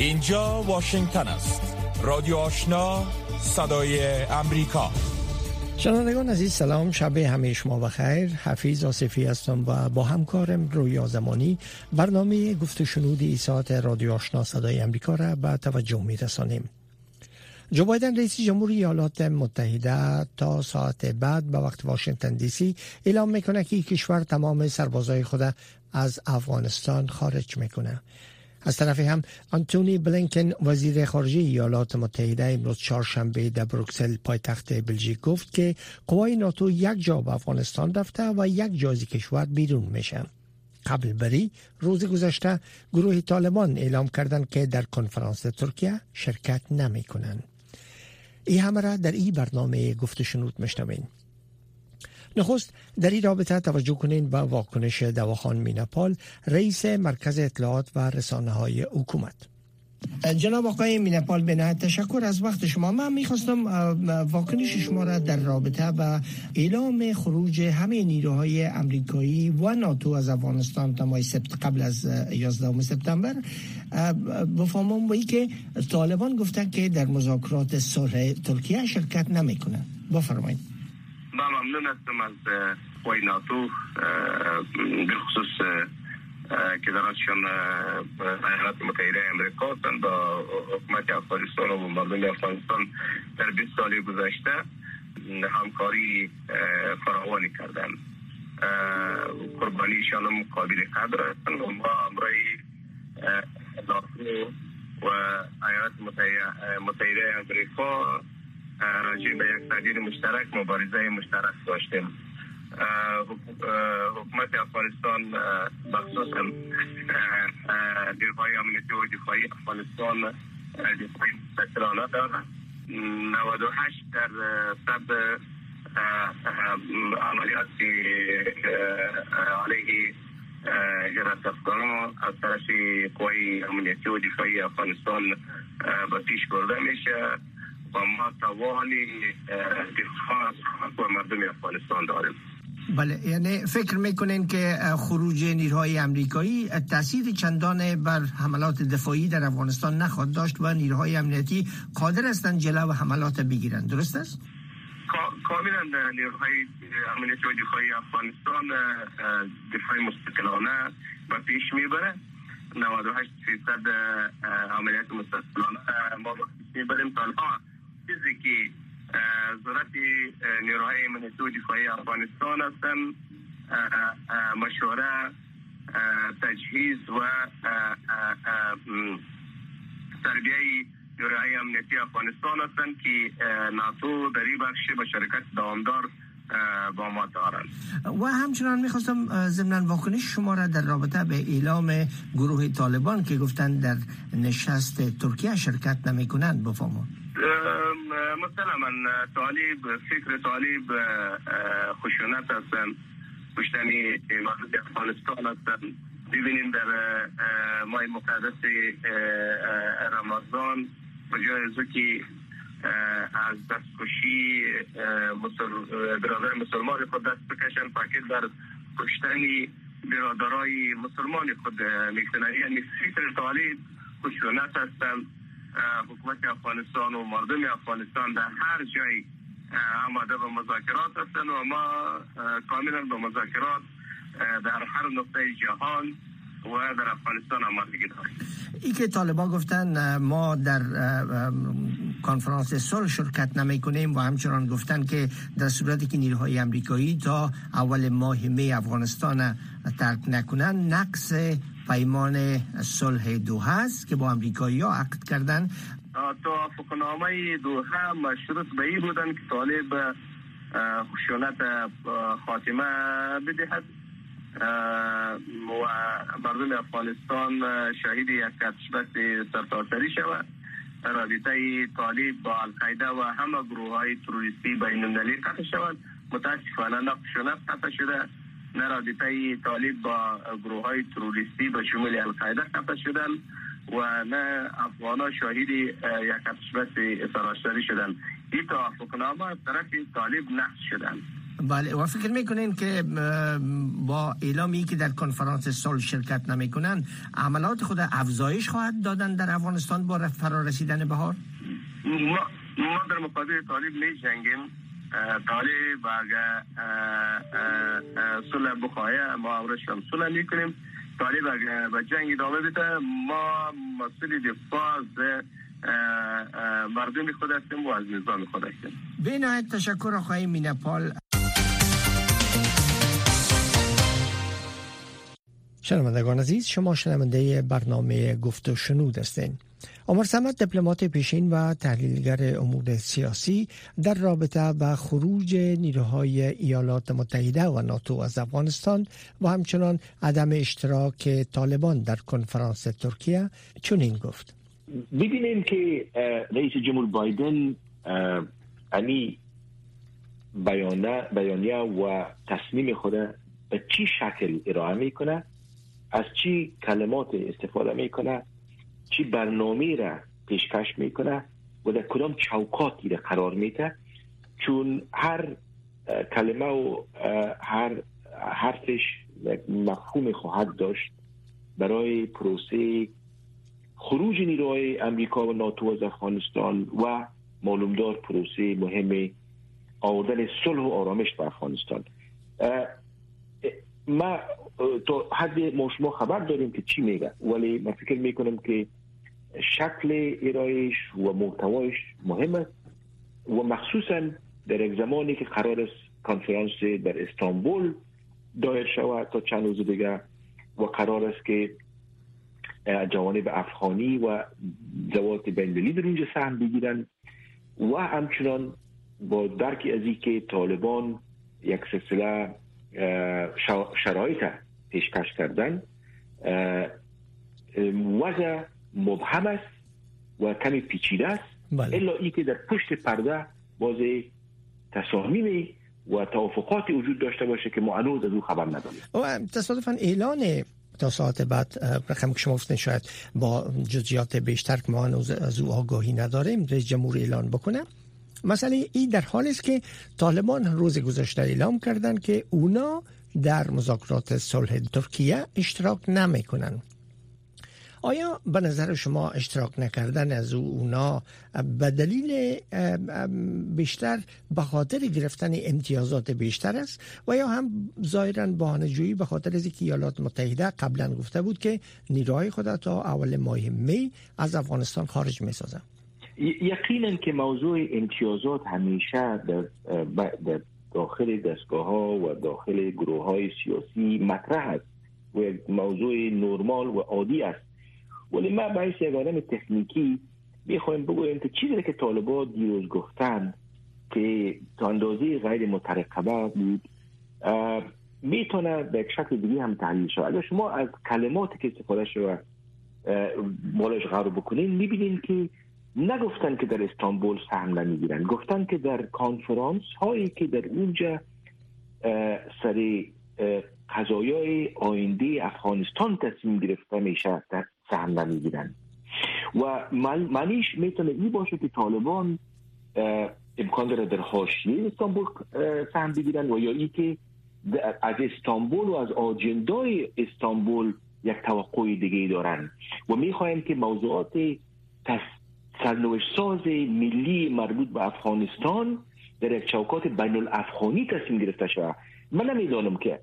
اینجا واشنگتن است. رادیو آشنا صدای امریکا. شنوندگان عزیز سلام. شب همه شما بخیر حفیظ آصفی هستم و با همکارم روی آزمانی برنامه گفت شنود ایسات رادیو آشنا صدای امریکا را به توجه می رسانیم جو بایدن رئیس جمهوری ایالات متحده تا ساعت بعد به وقت واشنگتن دی سی اعلام می‌کنه که کشور تمام سربازای خود از افغانستان خارج می‌کنه از طرف هم آنتونی بلینکن وزیر خارجه ایالات متحده امروز چهارشنبه در بروکسل پایتخت بلژیک گفت که قوای ناتو یک جا به افغانستان رفته و یک جازی کشور بیرون میشن قبل بری روز گذشته گروه طالبان اعلام کردند که در کنفرانس ترکیه شرکت نمی کنند. این همه را در این برنامه گفت شنود مشنوین نخست در این رابطه توجه کنین به واکنش دواخان مینپال رئیس مرکز اطلاعات و رسانه های حکومت. جناب آقای مینپال به تشکر. از وقت شما من می‌خواستم واکنش شما را در رابطه و اعلام خروج همه نیروهای امریکایی و ناتو از افغانستان تا سپت قبل از 11 سپتامبر بفهمم با که طالبان گفتن که در مذاکرات صلح ترکیه شرکت نمی‌کنن بفرمایید. با ممنون هستم از قوای ناتو به خصوص که دراتشان ایالات متحده امریکا با حکومت افغانستان و مردم افغانستان در 20 سال گذشته همکاری فراوانی کردن قربانیشان هم قابل قدر هستند و ما امرای ناتو و ایالات متحده امریکا راجع به یک تغییر مشترک مبارزه مشترک داشتیم. حکومت افغانستان بخصوص دیرهای امنیتی و دفاعی افغانستان دفاعی مستقلانه دارد 98 در سب عملیات علیه جرات افغان از طرف قوی امنیتی و دفاعی افغانستان به پیش برده میشه. و ما توان دفاع و مردم افغانستان داریم. بله یعنی فکر می‌کنین که خروج نیروهای امریکایی تاثیر چندان بر حملات دفاعی در افغانستان نخواهد داشت و نیروهای امنیتی قادر هستند جلو حملات بگیرند. درست است؟ کاملا نیروهای امنیتی و دفاعی افغانستان دفاع مستقلانه و پیش می‌بره. 98 فیصد عملیات مستقلانه ما می‌بریم. تنها چیزی که ضرورت نیروهای امنیتی دفاعی افغانستان هستن مشوره تجهیز و تربیه نیروهای امنیتی افغانستان هستند که ناتو در این بخش به شرکت دوامدار با ما دارند و همچنان می‌خواستم ضمن واکنش شما را در رابطه به اعلام گروه طالبان که گفتن در نشست ترکیه شرکت نمی کنند بفهمون مسلما طالب فکر طالب خشونت هستن کشتنی مردم افغانستان هستن ببینیم در ماه مقدس رمضان بجای که از دستکشی برادر مسلمان خود دست بکشن فکر در کشتنی برادرای مسلمان خود می‌کنن یعنی فکر طالب خشونت هستن حکومت افغانستان و مردم افغانستان در هر جای آماده به مذاکرات هستن و ما کاملا به مذاکرات در هر نقطه جهان و در افغانستان آمادگی داریم. ای که طالبان گفتن ما در کنفرانس صلح شرکت نمی کنیم و همچنان گفتن که در صورتی که نیروهای امریکایی تا اول ماه می افغانستان ترک نکنن نقص پیمان صلح دوحه است که با امریکایی ها عقد کردن. توافقنامه دوحه مشروط به این بودن که طالب خشونت خاتمه بدهد. و مردم افغانستان شهید یک کتشبت سرتاسری شود. رابطه طالب با القاعده و همه گروه های تروریستی بین المللی قطع شود. متاسفانه نه خشونت قطع شده. نه رابطه طالب با گروه های تروریستی به شمول القاعده قطع شدن و نه افغان شاهد یک اتشبت سراشتری شدن. این توافقنامه طرف طالب نقص شدن. بله و فکر می‌کنین که با اعلامی که در کنفرانس صلح شرکت نمی‌کنن عملات خود افزایش خواهد دادن در افغانستان با فرا رسیدن بهار؟ ما, ما در مقابل طالب می جنگیم طالب اگر صلح بخواهی ما امرش هم صلح می‌کنیم. طالب اگر به جنگ ادامه بده ما مسئول دفاع مردم خود هستیم و از نظام خود هستیم. به نهایت تشکر آقای مینپال شنوندگان عزیز شما شنونده برنامه گفت و شنود هستین. عمر سمت دیپلمات پیشین و تحلیلگر امور سیاسی در رابطه با خروج نیروهای ایالات متحده و ناتو از افغانستان و همچنان عدم اشتراک طالبان در کنفرانس ترکیه چنین گفت. ببینیم که رئیس جمهور بایدن انی بیانیه و تصمیم خود به چی شکل ارائه می‌کنه از چی کلمات استفاده می‌کنه چی برنامه را پیشکش می‌کنه و در کدام چوکاتی را قرار میده؟ چون هر کلمه و هر حرفش مفهوم خواهد داشت برای پروسه خروج نیروهای امریکا و ناتو از افغانستان و معلومدار پروسه مهم آوردن صلح و آرامش به افغانستان. ما تو حد ما شما خبر داریم که چی میگه ولی من فکر می‌کنم که شکل ارائهش و محتوایش مهم است و مخصوصا در یک زمانی که قرار است کنفرانس در استانبول دایر شود تا چند روز دیگه و قرار است که جوانب افغانی و زوات بین‌المللی در اونجا سهم بگیرن و همچنان با درک از که طالبان یک سلسله شرایط پیشکش کردن وضع مبهم است و کمی پیچیده است. بله. الا ای که در پشت پرده باز تصامیم و توافقات وجود داشته باشه که ما هنوز از او خبر نداریم. تصادفا اعلان تا ساعت بعد رقم که شما گفتن شاید با جزئیات بیشتر که ما از او آگاهی نداریم رئیس جمهور اعلان بکنه. مسئله ای در حال است که طالبان روز گذشته اعلام کردن که اونا در مذاکرات صلح ترکیه اشتراک نمی‌کنن آیا به نظر شما اشتراک نکردن از اونا به دلیل بیشتر به خاطر گرفتن امتیازات بیشتر است و یا هم ظاهرا بهانه‌جویی به خاطر از اینکه ایالات متحده قبلا گفته بود که نیروهای خود تا اول ماه می از افغانستان خارج می سازن یقینا که موضوع امتیازات همیشه در, داخل دستگاه ها و داخل گروه های سیاسی مطرح است و موضوع نرمال و عادی است. ولی ما باید یک آدم تکنیکی می‌خوایم بگویم که چیزی که طالبا دیروز گفتن که تا اندازه غیر مترقبه بود می‌تونه به یک شکل دیگه هم تحلیل شود. اگر شما از کلماتی که استفاده شده بالاش غور بکنین می‌بینین که نگفتن که در استانبول سهم نمی‌گیرن گفتن که در کانفرانس هایی که در اونجا سر قضایای آینده افغانستان تصمیم گرفته میشه در سهم نمی‌گیرن و معنیش می‌تونه این باشه که طالبان امکان داره در حاشیه استانبول سهم بگیرن و یا ای که از استانبول و از آجندای استانبول یک توقع دیگه دارن. و می‌خوایم که موضوعات سرنوشت ساز ملی مربوط به افغانستان در یک چوکات بین الافغانی تصمیم گرفته شود من نمی‌دانم که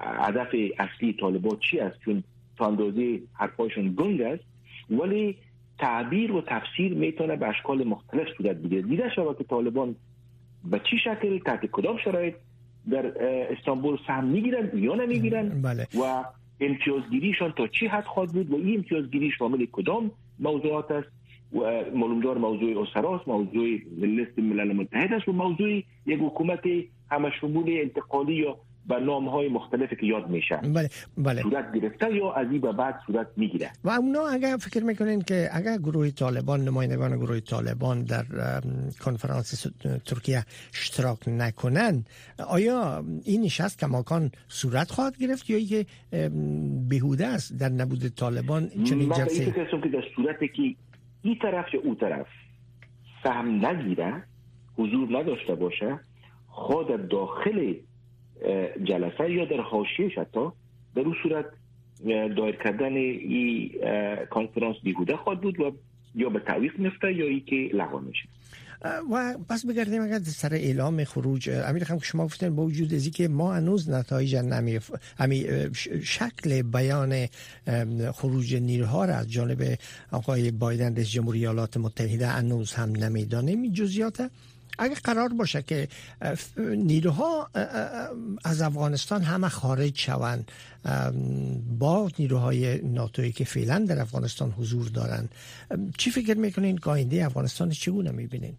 هدف اصلی طالبات چی است؟ چون تا اندازه حرفایشون گنگ است ولی تعبیر و تفسیر می‌تونه به اشکال مختلف صورت بگیره. دیده شود که طالبان به چی شکل تحت کدام شرایط در استانبول سهم می‌گیرن یا نمی‌گیرن؟ بله. و امتیازگیریشان تا چی حد خواهد بود؟ و این امتیازگیری شامل کدام موضوعات است؟ و معلومدار موضوع اسراست موضوع لیست ملل متحد است و موضوع یک حکومت همه شمول انتقالی یا به نام های مختلفی که یاد میشه. بله بله. صورت گرفته یا از این به بعد صورت می‌گیره. و اونا اگر فکر می‌کنین که اگر گروه طالبان نمایندگان گروه طالبان در کنفرانس ترکیه اشتراک نکنن آیا این نشست کماکان صورت خواهد گرفت یا که بهوده است در نبود طالبان چنین جلسه؟ که در صورتی که این طرف یا او طرف سهم نگیره حضور نداشته باشه خود داخل جلسه یا در حاشیهش حتی در اون صورت دایر کردن این کانفرانس بیهوده خواهد بود و یا به تعویق میفته یا ای که لغو میشه. و پس بگردیم اگر سر اعلام خروج امیر که شما گفتن با وجود ازی که ما هنوز نتایج نمی امی شکل بیان خروج نیروها را از جانب آقای بایدن رئیس جمهوری ایالات متحده هنوز هم نمی‌دانیم. جزئیات اگر قرار باشه که نیروها از افغانستان همه خارج شوند با نیروهای ناتوی که فعلا در افغانستان حضور دارند. چی فکر می‌کنین؟ که افغانستان چگونه می‌بینین؟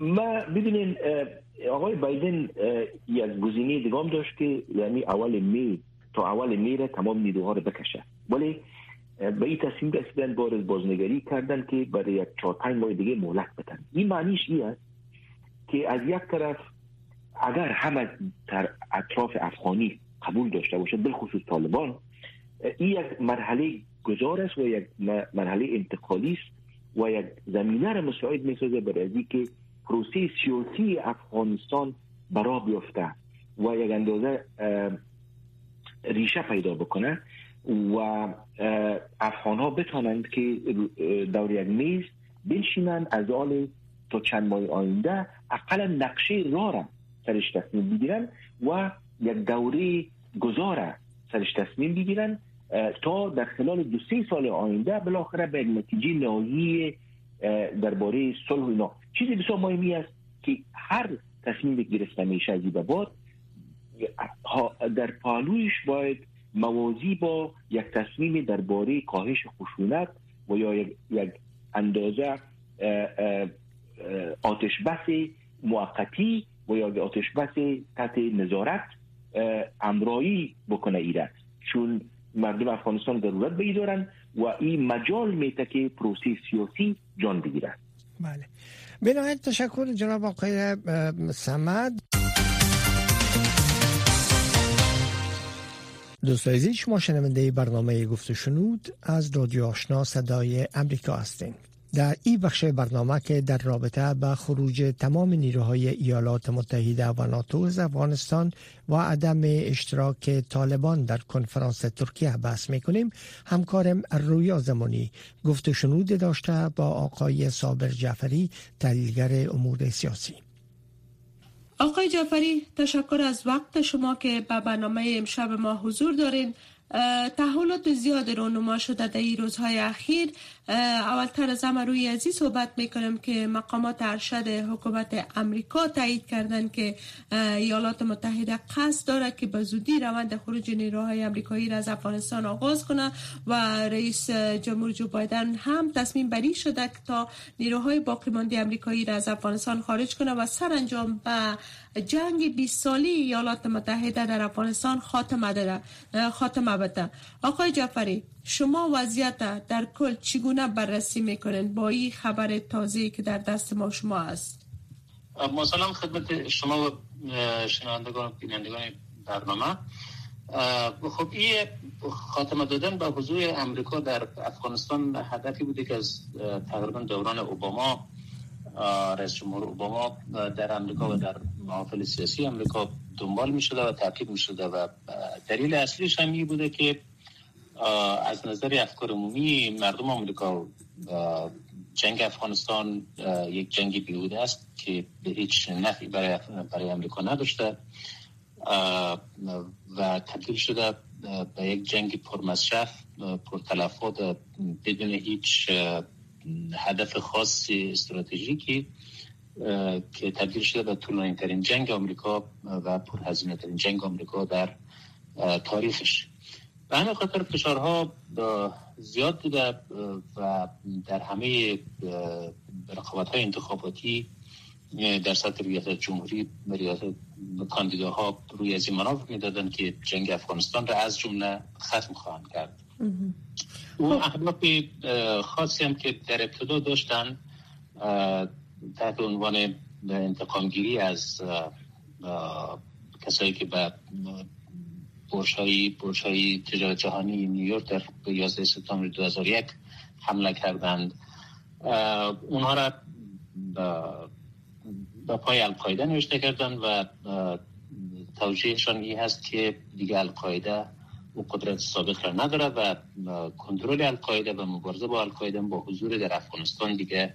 ما ببینین آقای بایدن یک گزینه دیگام داشت که یعنی اول می تا اول می را تمام نیروها رو بکشه. ولی به این تصمیم رسیدن بار بازنگری کردن که برای یک چهار پنج ماه دیگه مهلت بدن. این معنیش این است که از یک طرف اگر همه در اطراف افغانی قبول داشته باشد بالخصوص طالبان این یک مرحله گذار است و یک مرحله انتقالی است و یک زمینه را مساعد می‌سازه برای که پروسه سیاسی افغانستان برا بیفته و یک اندازه ریشه پیدا بکنه و افغان ها بتانند که دور یک میز بنشینند از آل تا چند ماه آینده اقلا نقشه را را سرش تصمیم بگیرن و یک دوره گذاره سرش تصمیم بگیرن تا در خلال دو سه سال آینده بالاخره به نتیجه نهایی درباره صلح اینا. چیزی بسیار مهمی است که هر تصمیم گرفته میشه از بعد در پالویش باید موازی با یک تصمیم درباره کاهش خشونت و یا یک اندازه آتش بس موقتی و یا آتش بس تحت نظارت امرایی بکنه ایره چون مردم افغانستان ضرورت به دارن و این مجال میته که پروسه سیاسی جان بگیرد بله. بنابراین تشکر جناب آقای سمد. دوست عزیز شما شنونده برنامه گفت شنود از رادیو آشنا صدای امریکا هستین. در این بخش برنامه که در رابطه با خروج تمام نیروهای ایالات متحده و ناتو از افغانستان و عدم اشتراک طالبان در کنفرانس ترکیه بحث می‌کنیم همکارم رویا زمانی گفت شنود داشته با آقای صابر جعفری تحلیلگر امور سیاسی. آقای جعفری تشکر از وقت شما که به برنامه امشب ما حضور دارین. تحولات زیاد رونما شده در این روزهای اخیر. اولتر از همه روی ازی صحبت می‌کنم که مقامات ارشد حکومت امریکا تایید کردن که ایالات متحده قصد داره که به زودی روند خروج نیروهای امریکایی را از افغانستان آغاز کنه و رئیس جمهور جو بایدن هم تصمیم بری شده که تا نیروهای باقی مانده امریکایی را از افغانستان خارج کنه و سرانجام به جنگ 20 سالی ایالات متحده در افغانستان خاتمه داره خاتمه بده. آقای جعفری شما وضعیت در کل چگونه بررسی می‌کنین؟ با این خبر تازه که در دست ما شما است. ما سلام خدمت شما و شنوندگان و بینندگان برنامه. خب این خاتمه دادن به حضور امریکا در افغانستان هدفی بوده که از تقریبا دوران اوباما رئیس جمهور اوباما در امریکا و در محافل سیاسی امریکا دنبال می شده و تعقیب می شده و دلیل اصلیش هم بوده که از نظر افکار عمومی مردم آمریکا جنگ افغانستان یک جنگ بیهوده است که هیچ نفعی برای برای امریکا نداشته. و تبدیل شده به یک جنگ پرمصرف پرتلفات بدون هیچ هدف خاص استراتژیکی که تبدیل شده به طولانی ترین جنگ آمریکا و پرهزینه ترین جنگ آمریکا در تاریخش. به همین خاطر فشارها زیاد بوده و در همه رقابت های انتخاباتی در سطح ریاست جمهوری ریاست کاندیداها روی از این منافق می‌دادن که جنگ افغانستان را از جمله ختم خواهند کرد اون خب. اهداف خاصی هم که در ابتدا داشتن تحت عنوان انتقامگیری از کسایی که به برشایی برشایی تجارت جهانی نیویورک در 11 سپتامبر 2001 حمله کردند. اونها را به پای القاعده نوشته کردن و توجیهشان این هست که دیگه القاعده و قدرت سابق را نداره و کنترل القاعده و مبارزه با القاعده با حضور در افغانستان دیگه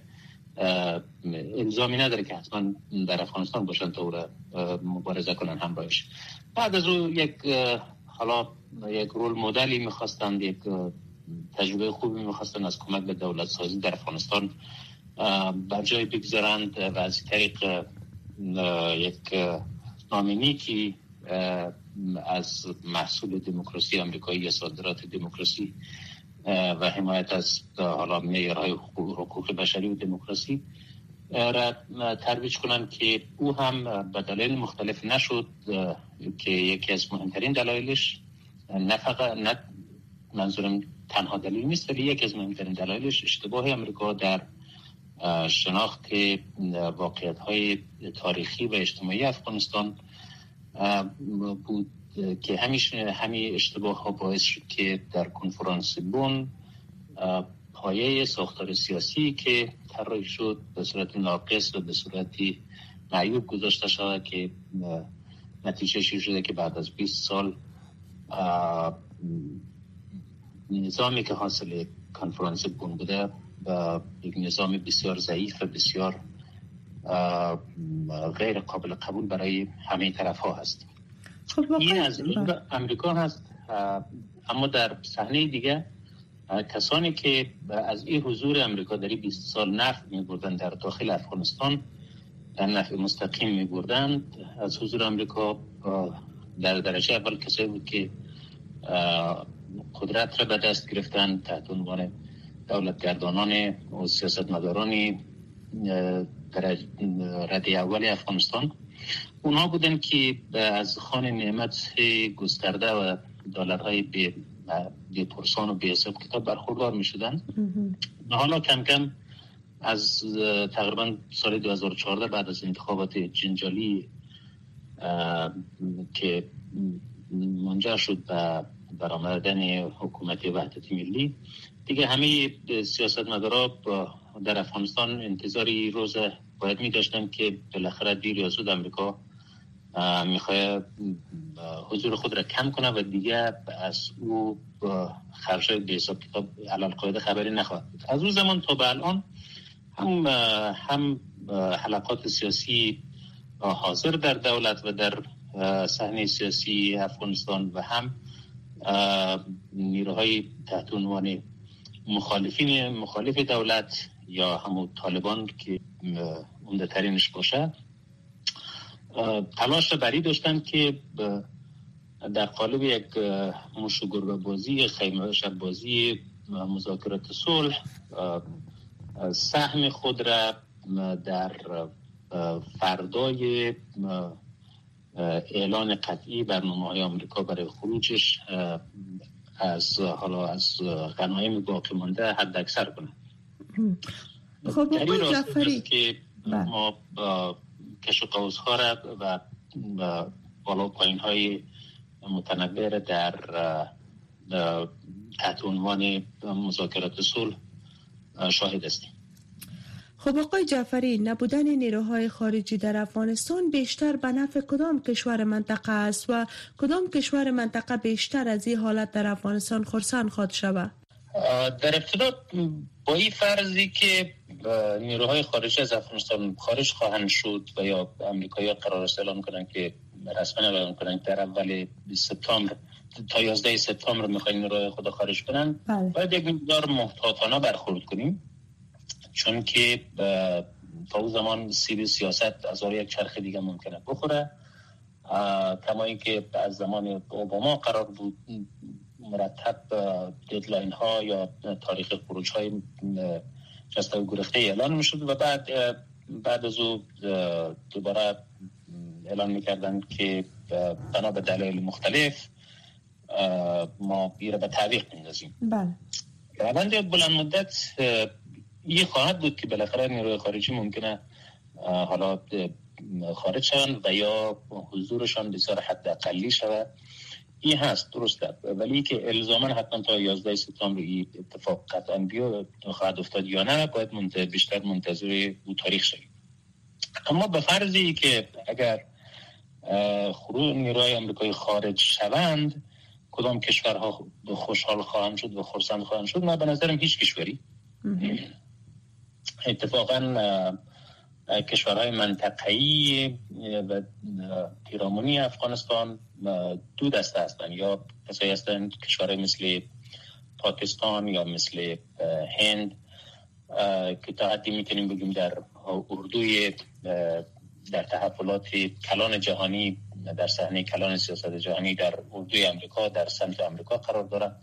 الزامی نداره که حتما در افغانستان باشن تا او را مبارزه کنن همراهش بعد از او یک حالا یک رول مدلی می‌خواستند یک تجربه خوبی می‌خواستن از کمک به دولت سازی در افغانستان بر جای بگذارند و از طریق یک نامینی که از محصول دموکراسی آمریکایی یا صادرات دموکراسی و حمایت از حالا معیارهای حقوق بشری و دموکراسی. را ترویج کنند که او هم به دلایل مختلف نشد که یکی از مهمترین دلایلش نه فقط نه منظورم تنها دلیل نیست ولی یکی از مهمترین دلایلش اشتباه امریکا در شناخت واقعیت های تاریخی و اجتماعی افغانستان بود. که همیشه همین اشتباه ها باعث شد که در کنفرانس بون پایه ساختار سیاسی که طراحی شد به صورت ناقص و به صورت معیوب گذاشته شده که نتیجه شده که بعد از 20 سال نظامی که حاصل کنفرانس بون بوده و یک نظام بسیار ضعیف و بسیار غیر قابل قبول برای همه طرف ها هست. خب این از بله. امریکا هست اما در صحنه دیگه کسانی که از این حضور امریکا در 20 سال نفت می بردن در داخل افغانستان در نفع مستقیم می بردن از حضور امریکا در درجه اول کسایی بود که قدرت را به دست گرفتن تحت عنوان دولتگردانان و سیاستمداران رده اول افغانستان. اونها بودن که از خان نعمت گسترده و دلارهای به بی پرسان و بی حساب کتاب برخوردار می شدن حالا کم کم از تقریبا سال 2014 بعد از انتخابات جنجالی که منجر شد به برآمدن حکومت وحدت ملی دیگه همه سیاست مدارا در افغانستان انتظاری روز باید می داشتن که بالاخره دیر یا زود امریکا می‌خواد حضور خود را کم کنه و دیگه از او خرج به حساب کتاب علال قاعده خبری نخواهد از اون زمان تا به الان هم هم حلقات سیاسی حاضر در دولت و در صحنه سیاسی افغانستان و هم نیروهای تحت عنوان مخالفین مخالف دولت یا همون طالبان که عمده ترینش باشه تلاش بری داشتن که در قالب یک مشگربه بازی خیمه شب بازی مذاکرات صلح سهم خود را در فردای اعلان قطعی برنامه های آمریکا برای خروجش از حالا از غنایم باقی مانده حد اکثر کنه خب جعفری. که بله. ما کش و قوز ها و بالا پایین های متنوع در تحت عنوان مذاکرات صلح شاهد هستیم. خب آقای جعفری نبودن نیروهای خارجی در افغانستان بیشتر به نفع کدام کشور منطقه است و کدام کشور منطقه بیشتر از این حالت در افغانستان خرسان خود شود؟ در ابتدا با این فرضی که نیروهای خارجی از افغانستان خارج خواهند شد و یا امریکایی قرار است اعلام کنند که رسما اعلام کنند در اول سپتامبر تا 11 سپتامبر می‌خوایم نیروهای خود خارج کنند. بله. باید یک مقدار محتاطانه برخورد کنیم. چون که تا او زمان سیب سیاست از یک چرخ دیگه ممکنه بخوره. کما اینکه از زمان اوباما قرار بود مرتب ددلاین ها یا تاریخ خروج های جسته گرفته اعلان می‌شد و بعد بعد از او دوباره اعلان می‌کردن که بنا به دلایل مختلف ما بیره به تعویق میندازیم بله. روند بلند مدت یه خواهد بود که بالاخره نیروی خارجی ممکنه حالا خارج شوند و یا حضورشان بسیار حد اقلی شود. این هست درسته. ولی که الزاما حتما تا 11 سپتامبر این اتفاق قطعا بیا خواهد افتاد یا نه باید منتظر بیشتر منتظر او تاریخ شویم. اما به فرضی که اگر خروج نیروهای امریکایی خارج شوند کدام کشورها خوشحال خواهند شد و خرسند خواهند شد؟ من به نظرم هیچ کشوری. اتفاقا کشورهای منطقه‌ای و پیرامونی افغانستان دو دسته هستند یا کسایی هستند کشورهای مثل پاکستان یا مثل هند که تا حدی می‌تونیم بگیم در اردوی در تحولات کلان جهانی در صحنه کلان سیاست جهانی در اردوی امریکا در سمت امریکا قرار دارند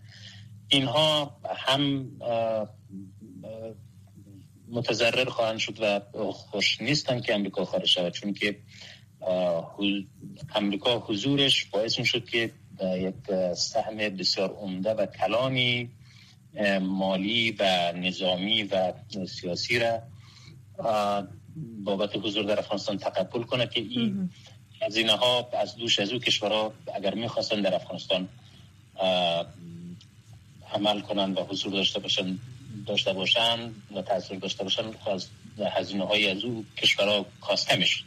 اینها هم متضرر خواهند شد و خوش نیستند که امریکا خارج شود چون که امریکا حضورش باعث می شد که یک سهم بسیار عمده و کلانی مالی و نظامی و سیاسی را بابت حضور در افغانستان تقبل کنه که این هزینه ها از دوش از او کشورها اگر می‌خواستن در افغانستان عمل کنن و حضور داشته باشن داشته باشن و تاثیر داشته باشن هزینه های از او کشورها کاسته می‌شد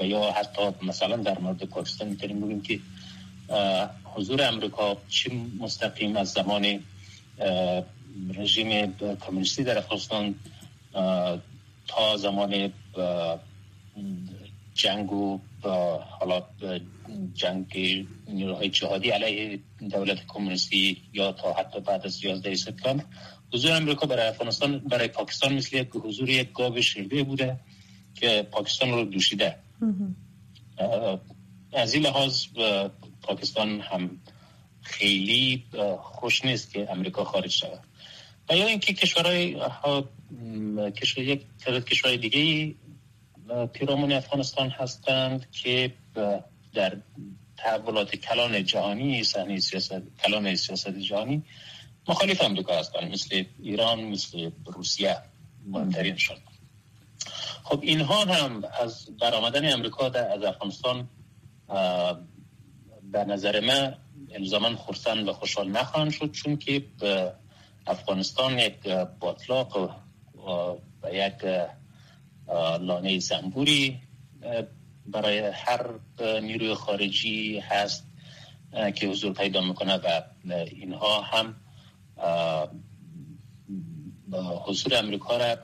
و یا حتی مثلا در مورد پاکستان می‌تونیم بگیم که حضور امریکا چه مستقیم از زمان رژیم کمونیستی در افغانستان تا زمان جنگ و حالا جنگ نیروهای جهادی علیه دولت کمونیستی یا تا حتی بعد از 11 سپتامبر حضور امریکا برای افغانستان برای پاکستان مثل یک حضور یک گاو شیرده بوده که پاکستان رو دوشیده. از این لحاظ پاکستان هم خیلی خوش نیست که امریکا خارج شود. و یا اینکه کشورهای کشور یک تعداد کشورهای دیگه پیرامون افغانستان هستند که در تحولات کلان جهانی صحنه سیاست کلان سیاست جهانی مخالف امریکا هستند مثل ایران مثل روسیه شد خب اینها هم از برآمدن امریکا از افغانستان به نظر من الزاما خرسند و خوشحال نخواهند شد چون که افغانستان یک باطلاق و یک لانه زنبوری برای هر نیروی خارجی هست که حضور پیدا می‌کنه و اینها هم حضور امریکا را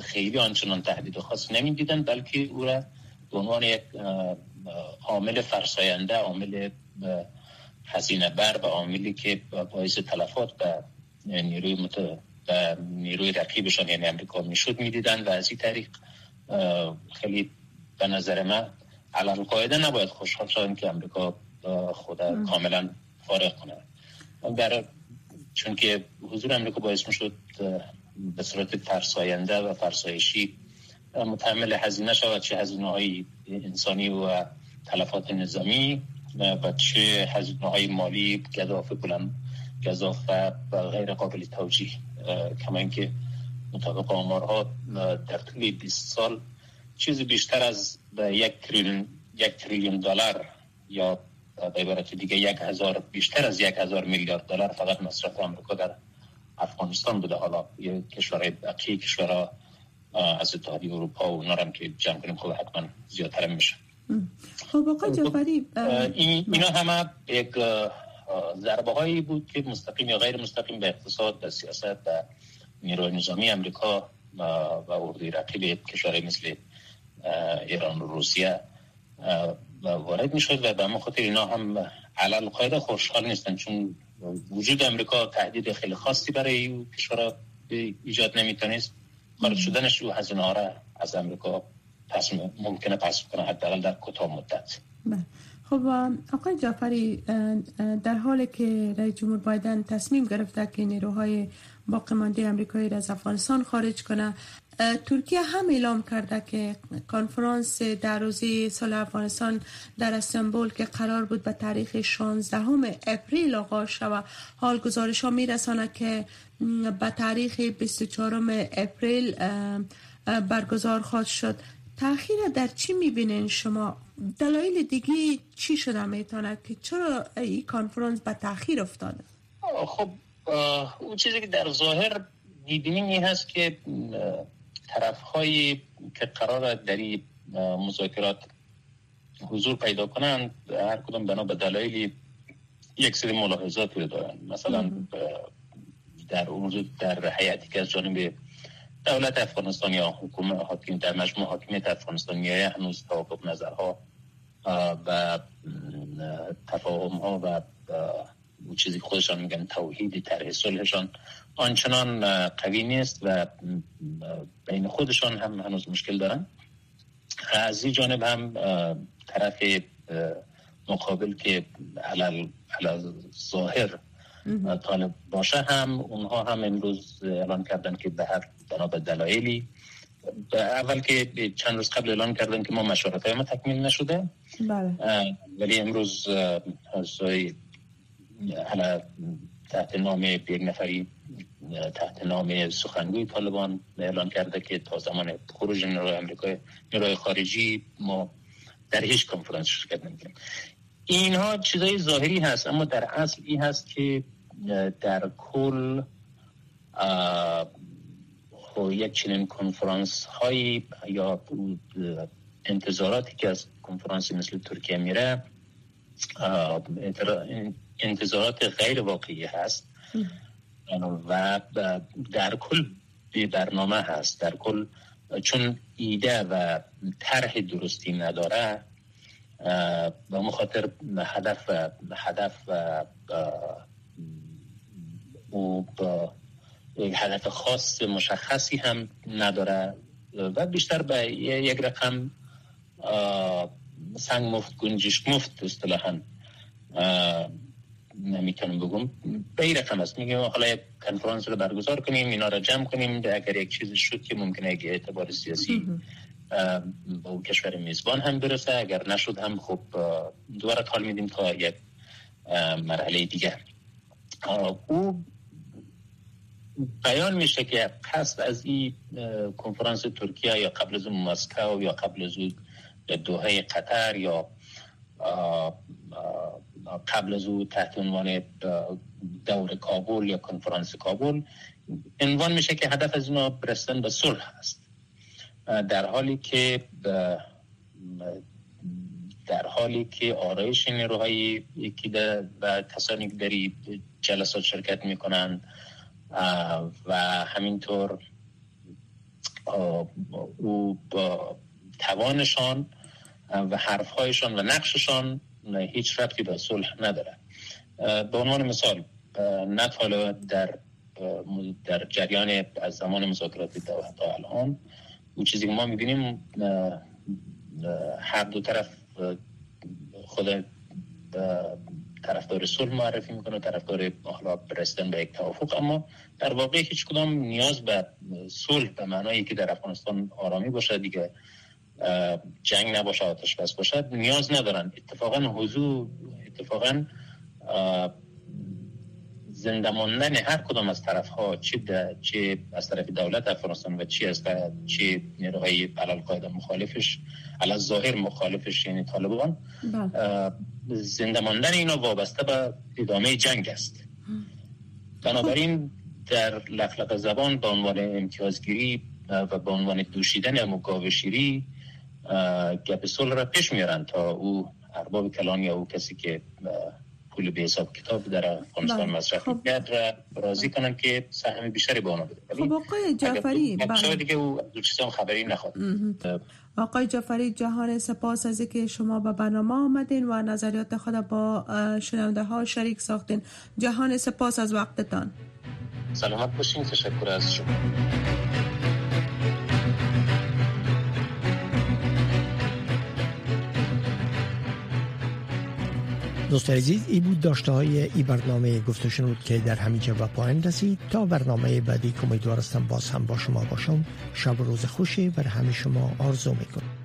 خیلی آنچنان تهدید خاص نمی‌دیدن بلکه او را به عنوان یک عامل فرساینده عامل هزینه بر و عاملی که باعث تلفات به نیروی مت... و نیروی رقیبشان یعنی امریکا می‌شد می‌دیدن و از این طریق خیلی به نظر من علال قاعده نباید خوشحال شدن که امریکا خود کاملا فارغ کنه. در چون که حضور امریکا باعث می‌شد به صورت فرساینده و فرسایشی متحمل هزینه شود چه هزینه های انسانی و تلفات نظامی و چه هزینه های مالی گذاف بلند گذاف و غیر قابل توجیه کما اینکه مطابق آمارها در طول 20 سال چیزی بیشتر از یک تریلیون یک تریلیون دلار یا به عبارت دیگه یک هزار بیشتر از یک هزار میلیارد دلار فقط مصرف آمریکا در افغانستان بوده. حالا یه کشورهای بقیه کشورها از اتحادیه اروپا و اونا که جمع کنیم خب حتما زیادتر میشه. خب آقای خب، جعفری اینا همه یک ضربه هایی بود که مستقیم یا غیر مستقیم به اقتصاد به سیاست و نیروی نظامی امریکا و اردوی رقیب کشورهای مثل ایران و روسیه وارد می شد و به ما خاطر اینا هم علال قاعده خوشحال نیستن چون وجود امریکا تهدید خیلی خاصی برای کشورها ایجاد نمی‌تونست. خارج شدنش رو هزینه را از امریکا پس ممکنه پس کنه حداقل در کوتاه مدت. بله. خب آقای جعفری در حالی که رئیس جمهور بایدن تصمیم گرفته که نیروهای باقی مانده امریکایی را از افغانستان خارج کنه ترکیه هم اعلام کرده که کنفرانس در روزی سال افغانستان در استانبول که قرار بود به تاریخ 16 اپریل آغاز شود حال گزارش ها میرسانه که به تاریخ 24 اپریل برگزار خواهد شد. تاخیر در چی می‌بینین شما؟ دلایل دیگه چی شده می‌تونه که چرا این کانفرانس به تاخیر افتاده؟ خب اون چیزی که در ظاهر این هست که طرف هایی که قرار در این مذاکرات حضور پیدا کنند هر کدام بنا به دلایلی یک سری ملاحظات رو دارن مثلا در اون در حیاتی که از جانب دولت افغانستان یا حکومت حاکم در مجموع حاکمیت افغانستان یا هنوز توافق نظرها و تفاهم ها و چیزی خودشان میگن توحید طرح صلحشان آنچنان قوی نیست و بین خودشان هم هنوز مشکل دارن. از این جانب هم طرف مقابل که علل, علل ظاهر طالب باشه هم اونها هم امروز اعلان کردن که به هر بنا به دلایلی اول که چند روز قبل اعلان کردن که ما مشارت ما تکمیل نشده. بله. ولی امروز حالا تحت نام یک نفری تحت نام سخنگوی طالبان اعلان کرده که تا زمان خروج نیروی امریکای نیروی خارجی ما در هیچ کنفرانس شرکت نمی‌کنیم. اینها چیزای ظاهری هست اما در اصل این هست که در کل خب یک چنین کنفرانس هایی یا انتظاراتی که از کنفرانس مثل ترکیه میره انتظارات غیر واقعی هست. و در کل بی برنامه هست. در کل چون ایده و طرح درستی نداره و مخاطر هدف هدف و او هدف خاص مشخصی هم نداره و بیشتر به یک رقم سنگ مفت گنجش مفت اصطلاحا نمی‌تونم بگم. به این رقم است میگم حالا یک کنفرانس رو برگزار کنیم اینا رو جمع کنیم. اگر یک چیز شد که ممکنه یک اعتبار سیاسی با اون کشور میزبان هم برسه. اگر نشد هم خب دوباره حال میدیم تا یک مرحله دیگر او بیان میشه که قصد از این کنفرانس ترکیه یا قبل از مسکو یا قبل از دوحه قطر یا قبل از او تحت عنوان دور کابل یا کنفرانس کابل عنوان میشه که هدف از اینا برستن به صلح هست. در حالی که در حالی که آرایش نیروهای یکی و کسانی که در جلسات شرکت می‌کنند و همینطور او با توانشان و حرفهایشان و نقششان هیچ ربطی به صلح نداره. به عنوان مثال نه در در جریان از زمان مذاکرات تا الان اون چیزی که ما می‌بینیم هر دو طرف خود طرفدار صلح معرفی می‌کنه طرفدار حالا رسیدن به یک توافق. اما در واقع هیچ کدام نیاز به صلح به معنایی که در افغانستان آرامی باشه دیگه جنگ نباشه آتش بس باشد نیاز ندارن. اتفاقا حضور اتفاقا زنده ماندن هر کدام از طرف ها چه, چه از طرف دولت افغانستان و چه از چه نیروهای علال قاعده مخالفش علا ظاهر مخالفش یعنی طالبان. بله. زنده ماندن اینا وابسته به ادامه جنگ است. بنابراین در لخلق زبان به عنوان امتیازگیری و به عنوان دوشیدن مکاوشیری گپ صلح را پیش میارن تا او ارباب کلان یا او کسی که پول به حساب کتاب در افغانستان بله. مصرف خب. کرد را راضی کنن که سهم بیشتری به آنها بده خب آقای جعفری بله. دیگه او چیزا خبری نخواد آقای جعفری جهان سپاس از که شما به برنامه آمدین و نظریات خود با شنونده ها شریک ساختین جهان سپاس از وقتتان سلامت باشین تشکر از شما دوست عزیز ای بود داشته های ای برنامه گفته شنود که در همینجا و پایان رسید. تا برنامه بعدی که امیدوارستم باز هم با شما باشم شب و روز خوشی بر همه شما آرزو می‌کنم.